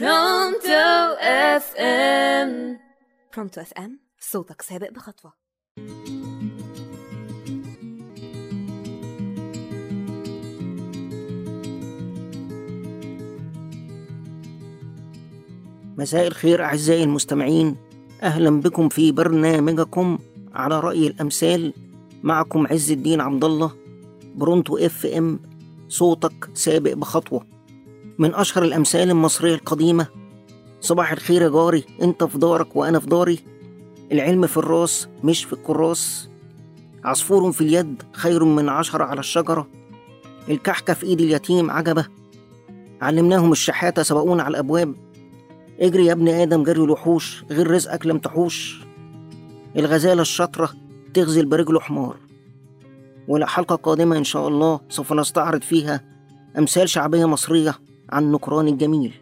Pronto FM Pronto FM صوتك سابق بخطوة. مساء الخير أعزائي المستمعين. أهلا بكم في برنامجكم على رأي الأمثال. معكم عز الدين عبد الله Pronto FM صوتك سابق بخطوة. من أشهر الأمثال المصرية القديمة. صباح الخير يا جاري أنت في دارك وأنا في داري. العلم في الراس مش في الكراس. عصفور في اليد خير من عشرة على الشجرة. الكحكة في إيد اليتيم عجبة. علمناهم الشحاتة سبقونا على الأبواب. اجري يا ابن آدم جري الوحوش غير رزقك لم تحوش. الغزالة الشاطرة تغزل برجله حمار. ولا حلقة قادمة إن شاء الله سوف نستعرض فيها أمثال شعبية مصرية. عن نكران الجميل.